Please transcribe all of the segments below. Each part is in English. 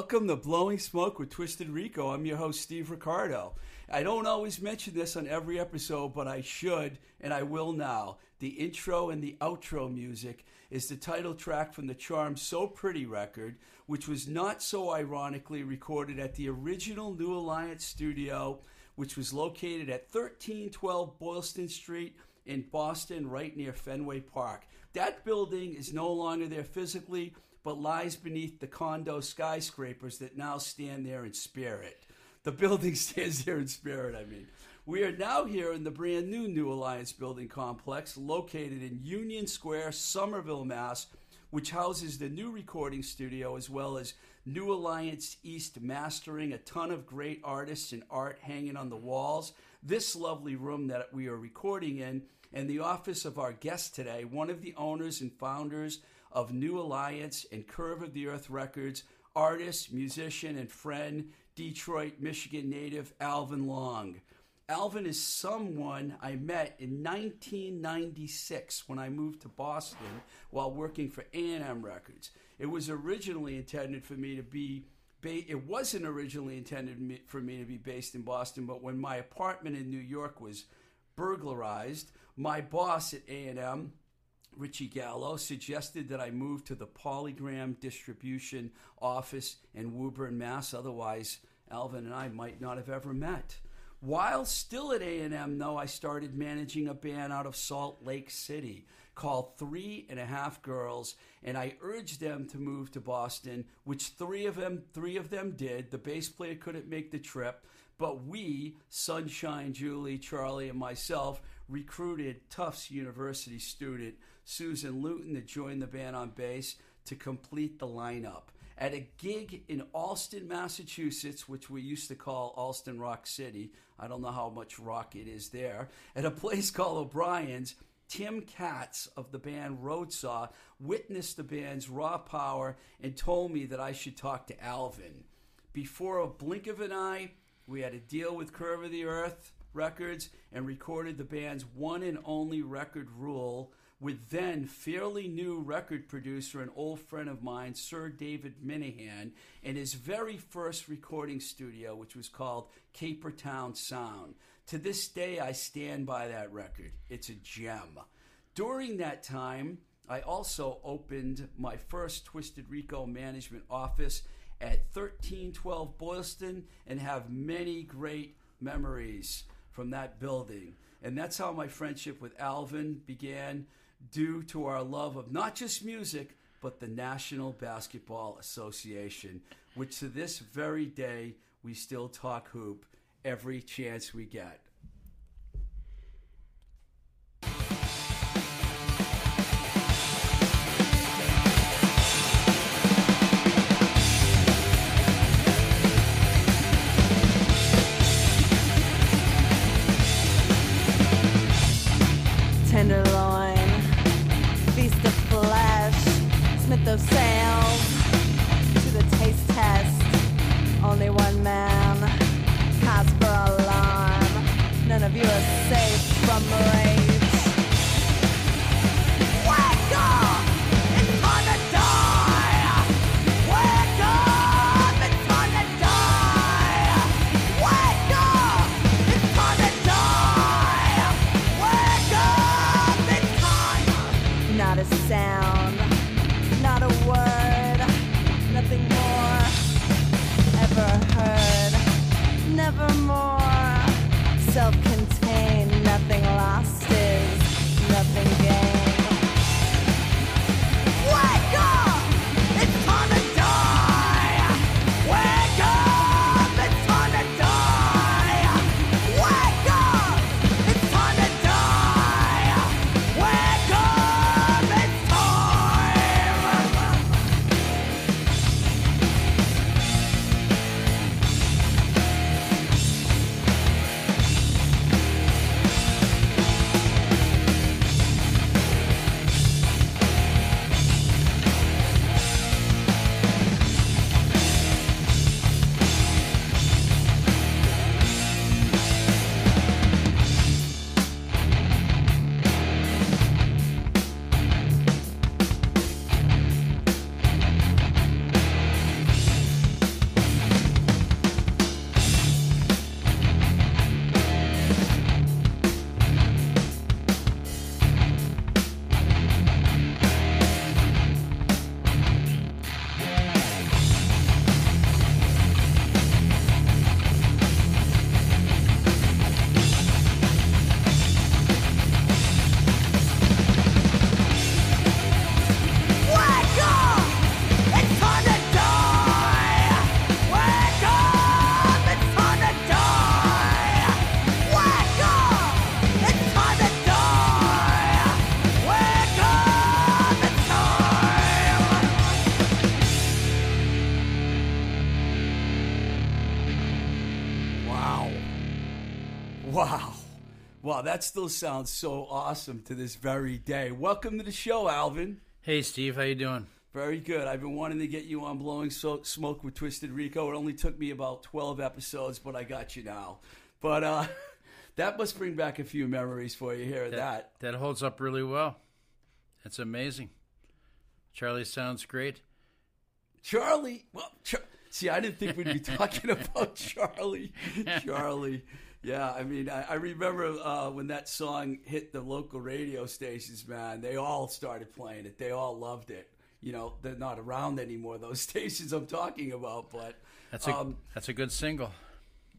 Welcome to Blowing Smoke with Twisted Rico. I'm your host, Steve Ricardo. I don't always mention this on every episode, but I should, and I will now. The intro and the outro music is the title track from the Charm So Pretty record, which was not so ironically recorded at the original New Alliance studio, which was located at 1312 Boylston Street in Boston, right near Fenway Park. That building is no longer there physically, but lies beneath the condo skyscrapers that now stand there in spirit. The building stands there in spirit, I mean. We are now here in the brand new New Alliance building complex located in Union Square, Somerville, Mass., which houses the new recording studio as well as New Alliance East mastering, a ton of great artists and art hanging on the walls. This lovely room that we are recording in, and the office of our guest today, one of the owners and founders of New Alliance and Curve of the Earth Records, artist, musician, and friend, Detroit, Michigan native Alvin Long. Alvin is someone I met in 1996 when I moved to Boston while working for A&M Records. It was originally intended for me to be it wasn't originally intended for me to be based in Boston, but when my apartment in New York was burglarized, my boss at A&M Richie Gallo suggested that I move to the Polygram distribution office in Woburn, Mass. Otherwise, Alvin and I might not have ever met. While still at A&M, though, I started managing a band out of Salt Lake City called Three and a Half Girls, and I urged them to move to Boston, which three of them three of them did. The bass player couldn't make the trip, but we, Sunshine, Julie, Charlie, and myself, recruited Tufts University student Susan Luton to join the band on bass to complete the lineup. At a gig in Allston, Massachusetts, which we used to call Allston Rock City, I don't know how much rock it is there, at a place called O'Brien's, Tim Catz of the band Roadsaw witnessed the band's raw power and told me that I should talk to Alvin. Before a blink of an eye, we had a deal with Curve of the Earth Records and recorded the band's one and only record rule with then fairly new record producer and old friend of mine, Sir David Minehan, in his very first recording studio, which was called Capertown Sound. To this day, I stand by that record. It's a gem. During that time, I also opened my first Twisted Rico management office at 1312 Boylston and have many great memories from that building. And that's how my friendship with Alvin began, due to our love of not just music, but the National Basketball Association, which to this very day we still talk hoop every chance we get. That still sounds so awesome to this very day. Welcome to the show, Alvin. Hey, Steve, how you doing? Very good. I've been wanting to get you on Blowing so- Smoke with Twisted Rico. It only took me about 12 episodes, but I got you now. But uh, that must bring back a few memories for you here. That. That holds up really well. That's amazing. Charlie sounds great. Charlie, well, Char- see, I didn't think we'd be talking about Charlie. Charlie. Yeah, I mean, I, I remember uh, when that song hit the local radio stations, man, they all started playing it. They all loved it. You know, they're not around anymore, those stations I'm talking about, but. That's a um, that's a good single.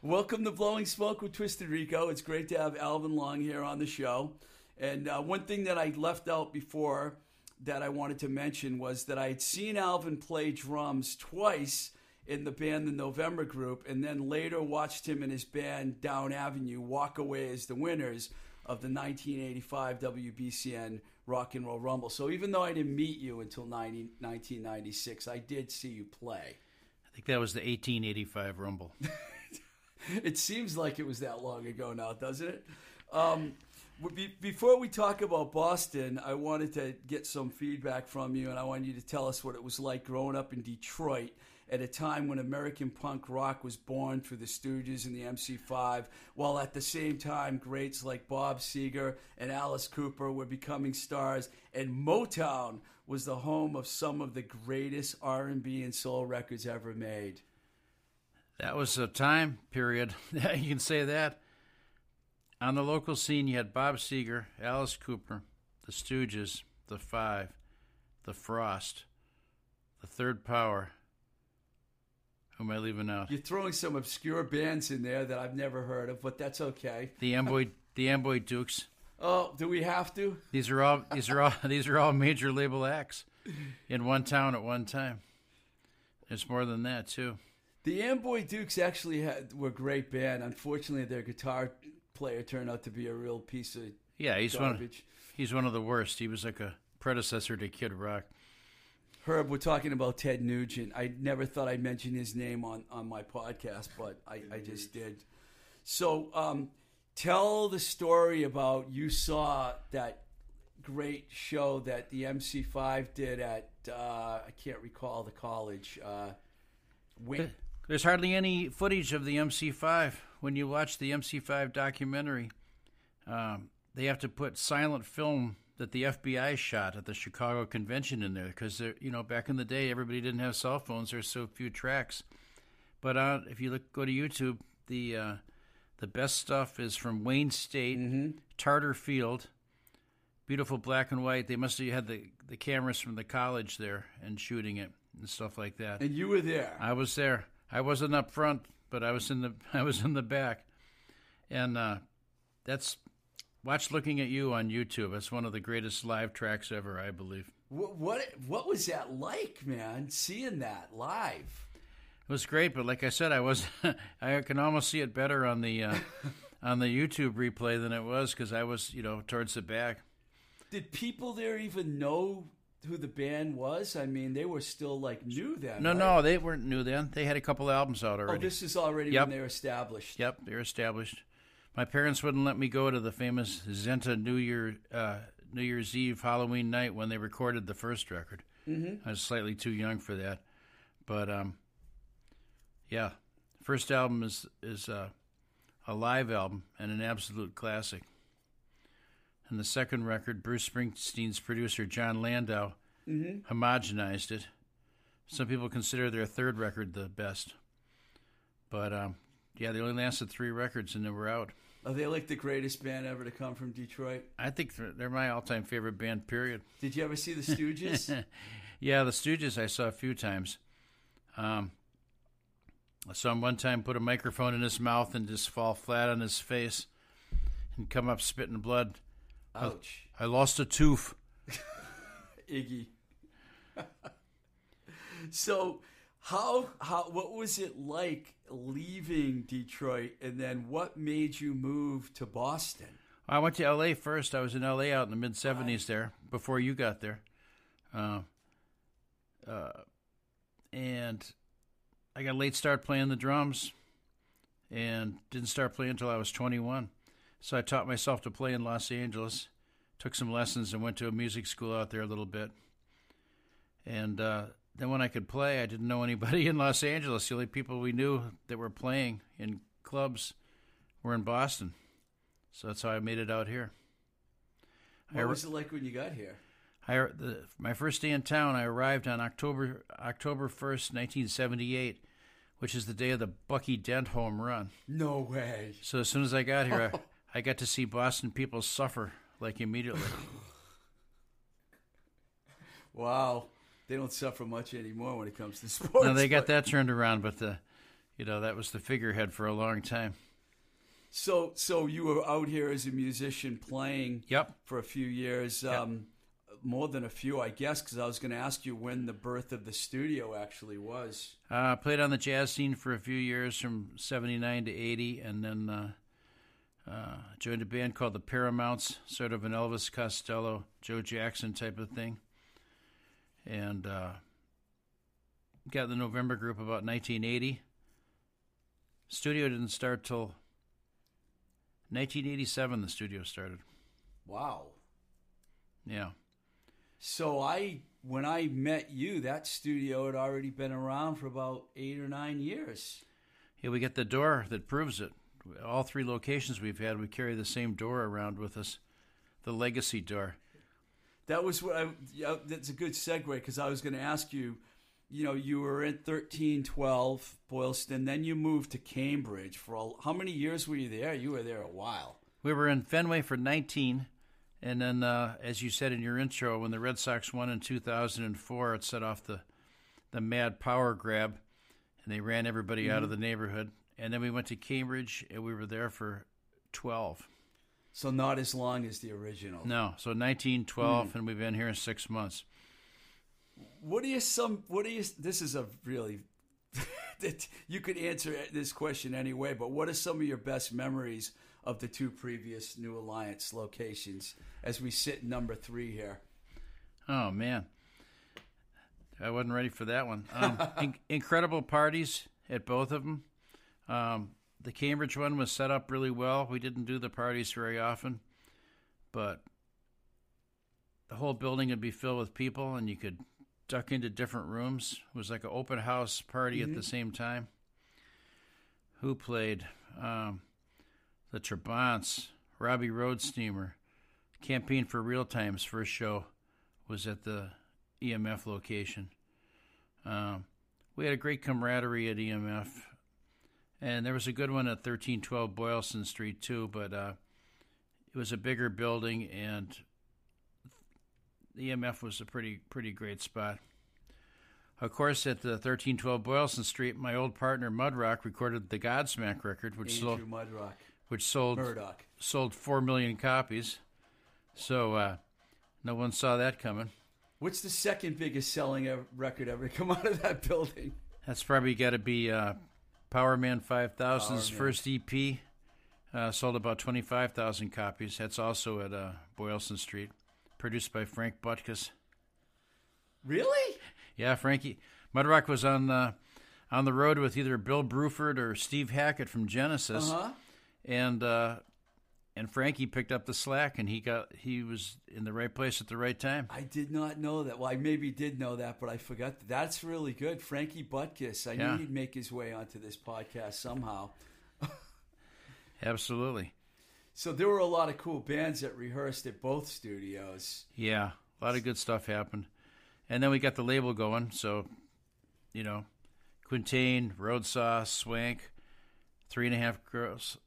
Welcome to Blowing Smoke with Twisted Rico. It's great to have Alvin Long here on the show. And uh, one thing that I left out before that I wanted to mention was that I had seen Alvin play drums twice in the band The November Group, and then later watched him and his band Down Avenue walk away as the winners of the 1985 WBCN Rock and Roll Rumble. So even though I didn't meet you until 90, 1996, I did see you play. I think that was the 1885 Rumble. It seems like it was that long ago now, doesn't it? Um, before we talk about Boston, I wanted to get some feedback from you, and I want you to tell us what it was like growing up in Detroit at a time when American punk rock was born through the Stooges and the MC5, while at the same time greats like Bob Seger and Alice Cooper were becoming stars, and Motown was the home of some of the greatest R&B and soul records ever made. That was a time period. you can say that. On the local scene, you had Bob Seger, Alice Cooper, the Stooges, the Five, the Frost, the Third Power. Who am I leaving out? You're throwing some obscure bands in there that I've never heard of, but that's okay. The Amboy, the Amboy Dukes. Oh, do we have to? These are all these are all these are all major label acts in one town at one time. It's more than that too. The Amboy Dukes actually had, were a great band. Unfortunately, their guitar player turned out to be a real piece of Yeah, he's one. He's one of the worst. He was like a predecessor to Kid Rock. Herb, we're talking about Ted Nugent. I never thought I'd mention his name on, on my podcast, but I, I just did. So, um, tell the story about you saw that great show that the MC5 did at, uh, I can't recall the college. Uh, There's hardly any footage of the MC5 when you watch the MC5 documentary. Um, they have to put silent film that the FBI shot at the Chicago convention in there because you know back in the day everybody didn't have cell phones. There's so few tracks. But uh, if you look, go to YouTube, the uh, the best stuff is from Wayne State, Tartar Field, beautiful black and white. They must have had the the cameras from the college there and shooting it and stuff like that. and you were there. I was there. I wasn't up front, but I was in the I was in the back, and uh, that's watch looking at you on YouTube. It's one of the greatest live tracks ever, I believe. What, what what was that like, man? Seeing that live. It was great, but like I said, I was I can almost see it better on the uh, on the YouTube replay than it was because I was you know towards the back. Did people there even know who the band was? I mean, they were still like new then. No, right? no, they weren't new then. They had a couple albums out already. Oh, this is already Yep. when they were established. Yep, they're established. My parents wouldn't let me go to the famous Zenta New Year uh, New Year's Eve Halloween night when they recorded the first record. Mm-hmm. I was slightly too young for that, but um, yeah, first album is is uh, a live album and an absolute classic. And the second record, Bruce Springsteen's producer Jon Landau homogenized it. Some people consider their third record the best, but um, yeah, they only lasted three records and they were out. Are they like the greatest band ever to come from Detroit? I think they're, they're my all-time favorite band. Period. Did you ever see the Stooges? Yeah, the Stooges I saw a few times. Um, I saw him one time put a microphone in his mouth and just fall flat on his face and come up spitting blood. Ouch, I lost a tooth. Iggy. so, how how what was it like leaving Detroit, and then what made you move to Boston? I went to L.A. first. I was in L.A. out in the mid '70s there before you got there, uh, uh, and I got a late start playing the drums, and didn't start playing until I was 21. So I taught myself to play in Los Angeles, took some lessons, and went to a music school out there a little bit. And uh, then when I could play, I didn't know anybody in Los Angeles. The only people we knew that were playing in clubs were in Boston. So that's how I made it out here. What I- was it like when you got here? I, the, my first day in town, I arrived on October October first, nineteen seventy eight, which is the day of the Bucky Dent home run. No way. So as soon as I got here, I, I got to see Boston people suffer like immediately. Wow. They don't suffer much anymore when it comes to sports. now they got that turned around, but the, you know, that was the figurehead for a long time. So, so you were out here as a musician playing Yep. for a few years, um, more than a few, I guess, because I was going to ask you when the birth of the studio actually was. Uh, played on the jazz scene for a few years, from '79 to '80, and then uh, uh, joined a band called the Paramounts, sort of an Elvis Costello, Joe Jackson type of thing. And uh, got the November group about 1980. Studio didn't start till 1987. The studio started. Wow. Yeah. So I, when I met you, that studio had already been around for about eight or nine years. Yeah, we get the door that proves it. All three locations we've had, we carry the same door around with us, the legacy door. That was what I. Yeah, that's a good segue because I was going to ask you. You know, you were in thirteen twelve Boylston, then you moved to Cambridge for all, how many years were you there? You were there a while. We were in Fenway for 19, and then, uh, as you said in your intro, when the Red Sox won in 2004, it set off the the mad power grab, and they ran everybody out of the neighborhood. And then we went to Cambridge, and we were there for 12. So not as long as the original. No, so 19, 12, and we've been here in six months. What are you some? What are you? This is a really. that you could answer this question anyway, but what are some of your best memories of the two previous New Alliance locations as we sit number three here? Oh man, I wasn't ready for that one. Um, in- incredible parties at both of them. Um, the Cambridge one was set up really well. We didn't do the parties very often, but the whole building would be filled with people, and you could duck into different rooms. It was like an open house party at the same time. Who played? Um, the Trabants, Robbie Roadsteamer, Campaign for Real Time's first show was at the EMF location. Um, we had a great camaraderie at EMF, and there was a good one at 1312 Boylston Street too, but uh, it was a bigger building, and the EMF was a pretty pretty great spot. Of course, at the 1312 Boylston Street, my old partner Mudrock recorded the Godsmack record, which sold Mudrock, which sold Murdoch. sold four million copies. So uh, no one saw that coming. What's the second biggest selling record ever come out of that building? That's probably got to be uh, Powerman 5000's Power Man. first EP. Uh, sold about 25,000 copies. That's also at uh, Boylston Street. Produced by Frank Butkus. Really? Yeah, Frankie. Mudrock was on uh, on the road with either Bill Bruford or Steve Hackett from Genesis, Uh huh. and uh, and Frankie picked up the slack, and he got he was in the right place at the right time. I did not know that. Well, I maybe did know that, but I forgot. That's really good. Frankie Butkus. I Yeah. knew he'd make his way onto this podcast somehow. Absolutely. So there were a lot of cool bands that rehearsed at both studios. Yeah, a lot of good stuff happened. And then we got the label going. So, you know, Quintain, Roadsaw, Swank, Three and a Half Girls.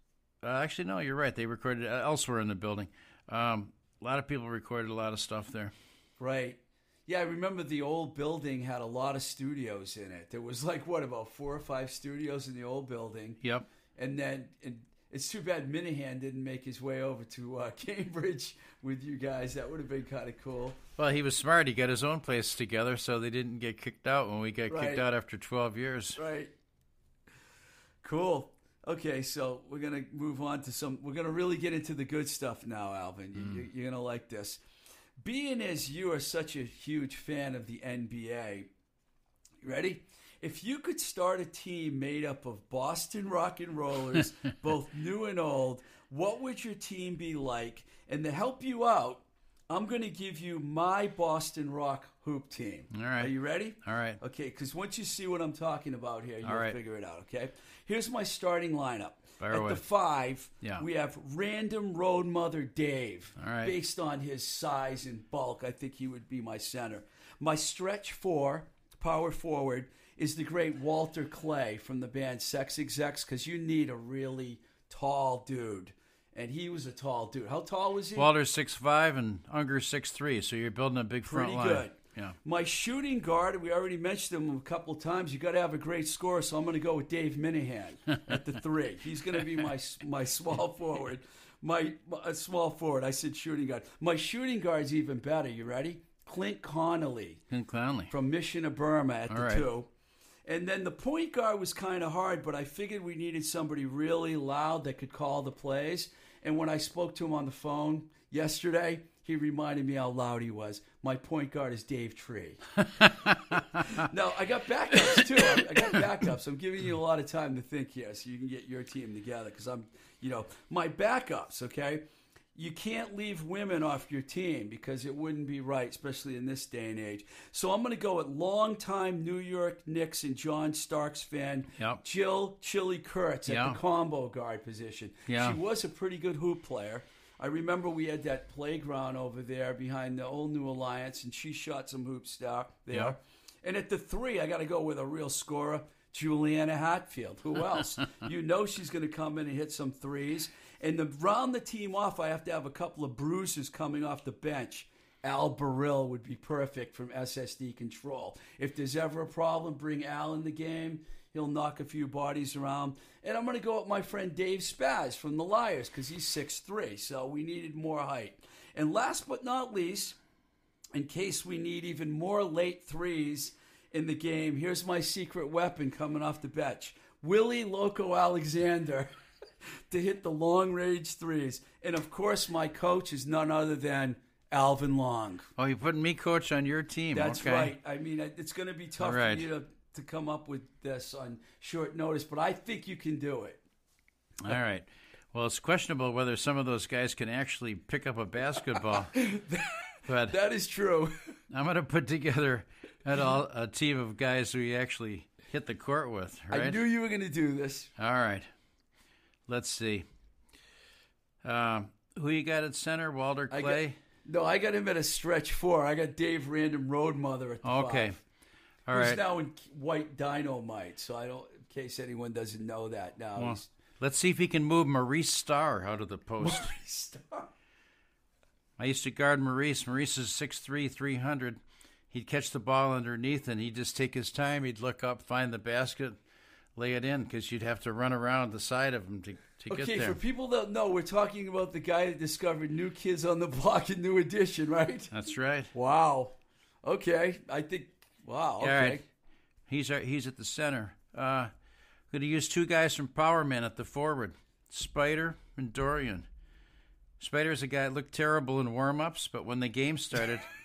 Uh, actually, no, you're right. They recorded uh, elsewhere in the building. Um, a lot of people recorded a lot of stuff there. Right. Yeah, I remember the old building had a lot of studios in it. There was like what about four or five studios in the old building, Yep. and then and it's too bad Minehan didn't make his way over to uh, Cambridge with you guys. That would have been kind of cool. Well, he was smart. He got his own place together, so they didn't get kicked out when we got Right. kicked out after 12 years. Right. Cool. Okay, so we're gonna move on to some. We're gonna really get into the good stuff now, Alvin. You, mm. you, you're gonna like this. Being as you are such a huge fan of the NBA, ready? If you could start a team made up of Boston rock and rollers, both new and old, what would your team be like? And to help you out, I'm going to give you my Boston rock hoop team. All right. Are you ready? All right. Okay, because once you see what I'm talking about here, you'll right. figure it out. Okay, here's my starting lineup. Fire At away. the five, Yeah. we have random road mother Dave. All right. Based on his size and bulk, I think he would be my center. My stretch four, power forward, is the great Walter Clay from the band Sex Execs because you need a really tall dude. And he was a tall dude. How tall was he? Walter's six five and Unger's six three, so you're building a big front Pretty line. good. Yeah. My shooting guard, we already mentioned him a couple times. You got to have a great scorer, so I'm going to go with Dave Minehan at the three. He's going to be my my small forward. My, my small forward. I said shooting guard. My shooting guard's even better. You ready? Clint Connolly Clint Clowney. from Mission of Burma at All the right. two. And then the point guard was kind of hard, but I figured we needed somebody really loud that could call the plays. And when I spoke to him on the phone yesterday, he reminded me how loud he was. My point guard is Dave Tree. no, I got backups too. I I got backups. I'm giving you a lot of time to think here, so you can get your team together. Because I'm, you know, my backups. Okay, you can't leave women off your team because it wouldn't be right, especially in this day and age. So I'm going to go with longtime New York Knicks and John Starks fan, Yep. Jill Chili Kurtz at the combo guard position. Yeah. She was a pretty good hoop player. I remember we had that playground over there behind the old New Alliance, and she shot some hoop star there. Yeah. And at the three, I got to go with a real scorer, Juliana Hatfield. Who else? you know she's going to come in and hit some threes. And to round the team off, I have to have a couple of bruises coming off the bench. Al Barile would be perfect from SS Decontrol. If there's ever a problem, bring Al in the game. He'll knock a few bodies around. And I'm going to go with my friend Dave Spaz from the Liars because he's 6'3", so we needed more height. And last but not least, in case we need even more late threes in the game, here's my secret weapon coming off the bench Willie Loco Alexander to hit the long range threes. And of course, my coach is none other than Alvin Long. Oh, you're putting me coach on your team. That's okay. right. I mean, it's going to be tough right. for you to, to come up with this on short notice, but I think you can do it. All right. Well, it's questionable whether some of those guys can actually pick up a basketball. but That is true. I'm going to put together a, a team of guys who you actually hit the court with, right? I knew you were going to do this. All right. Let's see. Um, who you got at center? Walter I got- Clay? No, I got him at a stretch four. I got Dave Random Road Mother at the Okay. five. All Who's right. now in white dynamite, so I don't. In case anyone doesn't know that now, Well, he's let's see if he can move Maurice Starr out of the post. star. I used to guard Maurice. Maurice is 6'3", 300. He'd catch the ball underneath, and he'd just take his time. He'd look up, find the basket, lay it in, because you'd have to run around the side of him to, to Okay, get there. Okay, for people that know, we're talking about the guy that discovered New Kids on the Block and New Edition, right? That's right. Wow. Okay, I think. Wow. Okay. All right. He's our, he's at the center. Uh, going to use two guys from Power Man at the forward, Spider and Dorian. Spider's a guy that looked terrible in warm-ups, but when the game started,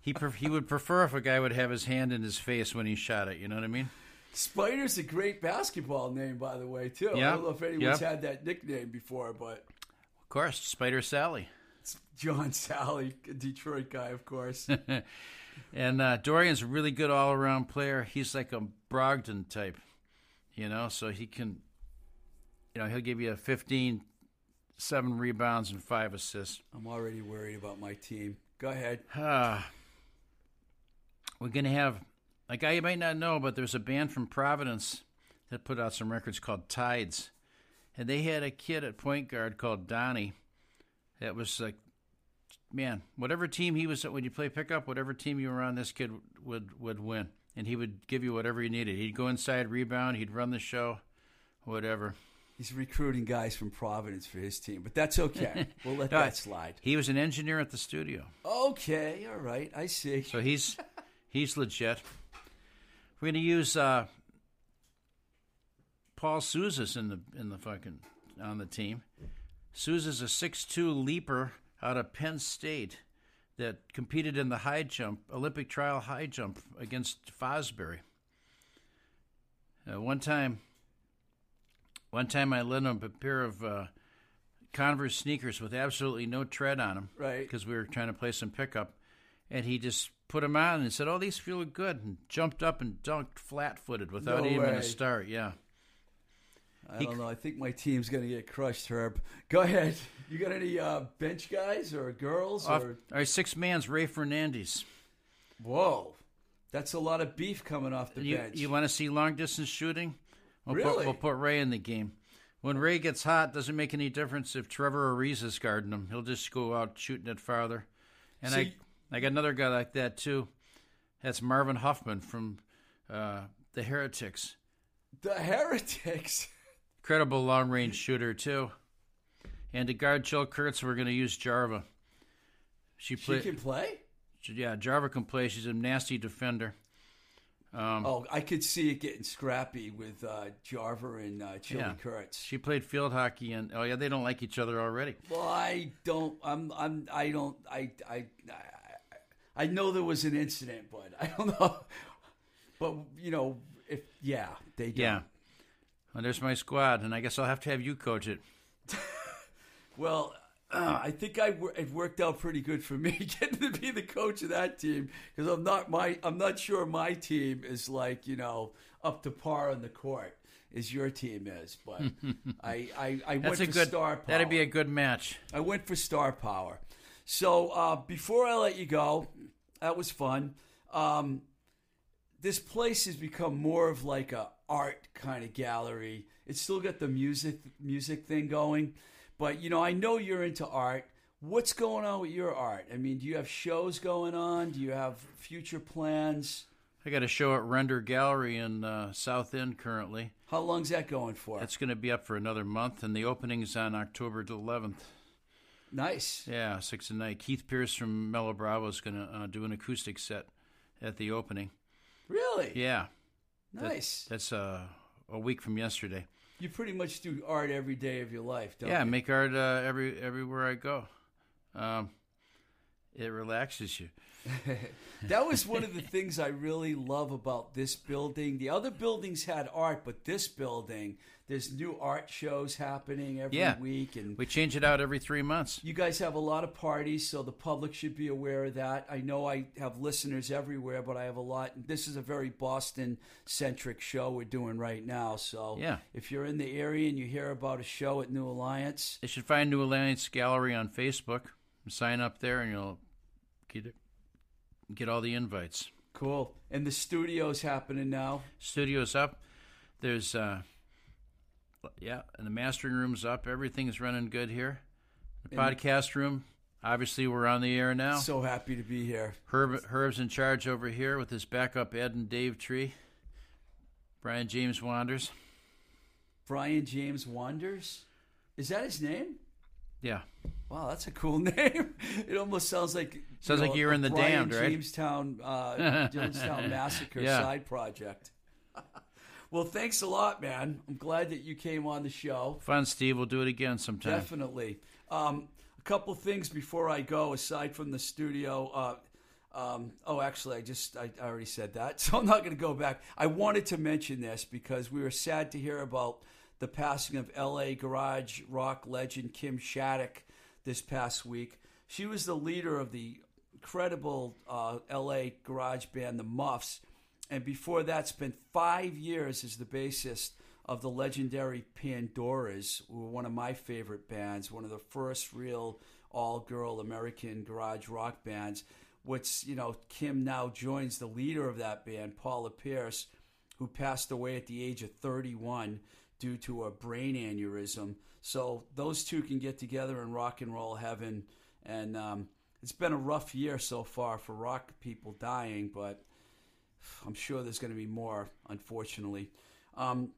he pref- he would prefer if a guy would have his hand in his face when he shot it. You know what I mean? Spider's a great basketball name, by the way, too. I don't know if anyone's had that nickname before, but Of course, Spider Salley. it's John Salley, a Detroit guy, of course. And uh, Dorian's a really good all around player. He's like a Brogdon type, you know, so he can, you know, he'll give you a 15, seven rebounds, and five assists. I'm already worried about my team. Go ahead. We're going to have a guy you might not know, but there's a band from Providence that put out some records called Tides. And they had a kid at point guard called Donnie that was like, man, whatever team he was when you play pickup, whatever team you were on, this kid would, would win. And he would give you whatever you needed. He'd go inside, rebound, he'd run the show, whatever. He's recruiting guys from Providence for his team, but that's okay. We'll let All that slide. He was an engineer at the studio. Okay, all right, I see. So he's he's legit. We're gonna use uh, Paul Souzas in the in the fucking on the team. Souza's a six two leaper out of Penn State that competed in the high jump Olympic trial high jump against Fosbury. Uh, one time, one time I lent him a pair of uh, Converse sneakers with absolutely no tread on them, Right. Because we were trying to play some pickup, and he just put them on and said, "Oh, these feel good," and jumped up and dunked flat-footed without No even way. a start. Yeah. I He- don't know. I think my team's going to get crushed, Herb. Go ahead. You got any uh, bench guys or girls? Off, or our six man's Ray Fernandez. Whoa. That's a lot of beef coming off the You, bench. you want to see long distance shooting? We'll Really? Put, we'll put Ray in the game. When Ray gets hot, doesn't make any difference if Trevor Ariza's guarding him. He'll just go out shooting it farther. And See- I, I got another guy like that too. That's Marvin Huffman from uh, the Heretics. the Heretics. Incredible long range shooter too. And to guard Jill Kurtz, we're going to use Jarva. She She can play? yeah, Jarva can play. She's a nasty defender. Um, Oh, I could see it getting scrappy with uh, Jarver and uh, Chili Yeah. Kurtz. She played field hockey, and oh yeah, they don't like each other already. Well, I don't. I'm. I'm. I don't. I. I. I, know there was an incident, but I don't know. But you know, if yeah, they don't. Yeah. Well, there's my squad, and I guess I'll have to have you coach it. Well, uh, I think I wor- it worked out pretty good for me getting to be the coach of that team because I'm not my. I'm not sure my team is like you know up to par on the court as your team is, but I. I, I went That's a for good. star power. That'd be a good match. I went for star power. So uh, before I let you go, that was fun. Um, this place has become more of like a art kind of gallery. It's still got the music music thing going, but you know I know you're into art. What's going on with your art? I mean, do you have shows going on? Do you have future plans? I got a show at Render Gallery in uh, South End currently. How long's that going for? It's going to be up for another month, and the opening's on October the 11th. Nice. Yeah, six at night. Keith Pierce from Mellow Bravo is going to uh, do an acoustic set at the opening. Really? Yeah, that- Nice. that's uh, a week from yesterday. you pretty much do art every day of your life, don't yeah, you? Yeah, make art uh, every everywhere I go. Um, it relaxes you. That was one of the things I really love about this building. The other buildings had art, but this building, there's new art shows happening every Yeah. week, and We change it out every three months. you guys have a lot of parties, so the public should be aware of that. I know I have listeners everywhere, but I have a lot. This is a very Boston centric show we're doing right now. So Yeah. if you're in the area and you hear about a show at New Alliance, you should find New Alliance Gallery on Facebook. Sign up there, and you'll get it, get all the invites. cool. And the studio's happening now. Studio's up. There's uh, yeah, and the mastering room's up. Everything's running good here. The podcast room. Obviously, we're on the air now. So happy to be here. Herb, Herb's in charge over here with his backup Ed and Dave Tree. Brian James Wanders. Brian James Wanders, Is that his name? Yeah. Wow, that's a cool name. It almost sounds like you Sounds like you're in the Brian Damned, right? Jamestown, uh, Jonestown Massacre Yeah. side project. Well, thanks a lot, man. I'm glad that you came on the show. Fun, Steve. We'll do it again sometime. Definitely. Um, a couple things before I go, aside from the studio. Uh, um, oh, actually, I just I, I already said that, so I'm not going to go back. I wanted to mention this because we were sad to hear about the passing of L.A. garage rock legend Kim Shattuck this past week. She was the leader of the incredible uh, L.A. garage band, the Muffs, and before that, spent five years as the bassist of the legendary Pandoras, who were one of my favorite bands, one of the first real all-girl American garage rock bands. Which you know, Kim now joins the leader of that band, Paula Pierce, who passed away at the age of 31 due to a brain aneurysm. So those two can get together in rock and roll heaven, and um, it's been a rough year so far for rock people dying, but I'm sure there's going to be more, unfortunately. Um,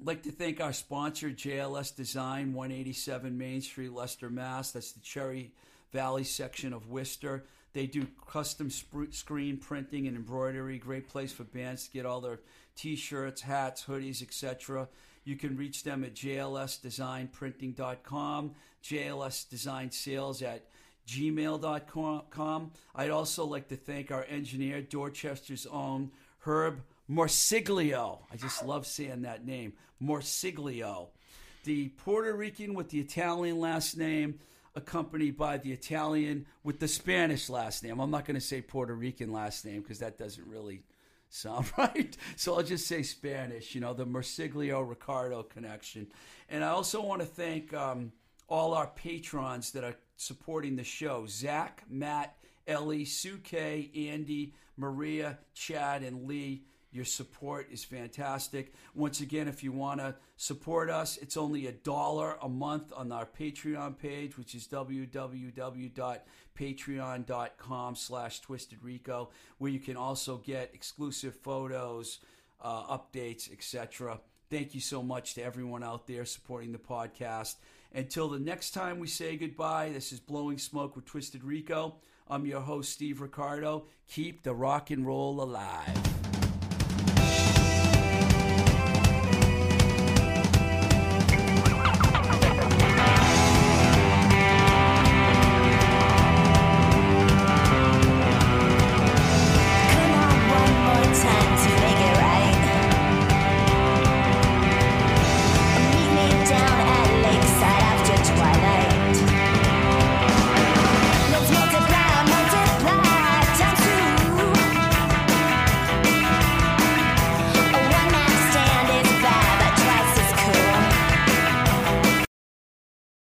I'd like to thank our sponsor, JLS Design, 187 Main Street, Leicester, Mass. That's the Cherry Valley section of Worcester. They do custom sp- screen printing and embroidery. Great place for bands to get all their t-shirts, hats, hoodies, etc. You can reach them at jlsdesignprinting.com, jlsdesignsales at gmail.com. I'd also like to thank our engineer, Dorchester's own Herb Morsiglio. I just love saying that name. Morsiglio. The Puerto Rican with the Italian last name, accompanied by the Italian with the Spanish last name. I'm not going to say Puerto Rican last name because that doesn't really sound right. So I'll just say Spanish, you know, the Mersiglio Ricardo connection. And I also want to thank um, all our patrons that are supporting the show Zach, Matt, Ellie, Sue K, Andy, Maria, Chad, and Lee. Your support is fantastic. Once again, if you want to support us, it's only a dollar a month on our Patreon page, which is www.patreon.com slash twistedrico, where you can also get exclusive photos, uh, updates, etc. Thank you so much to everyone out there supporting the podcast. Until the next time we say goodbye, this is Blowing Smoke with Twisted Rico. I'm your host, Steve Ricardo. Keep the rock and roll alive.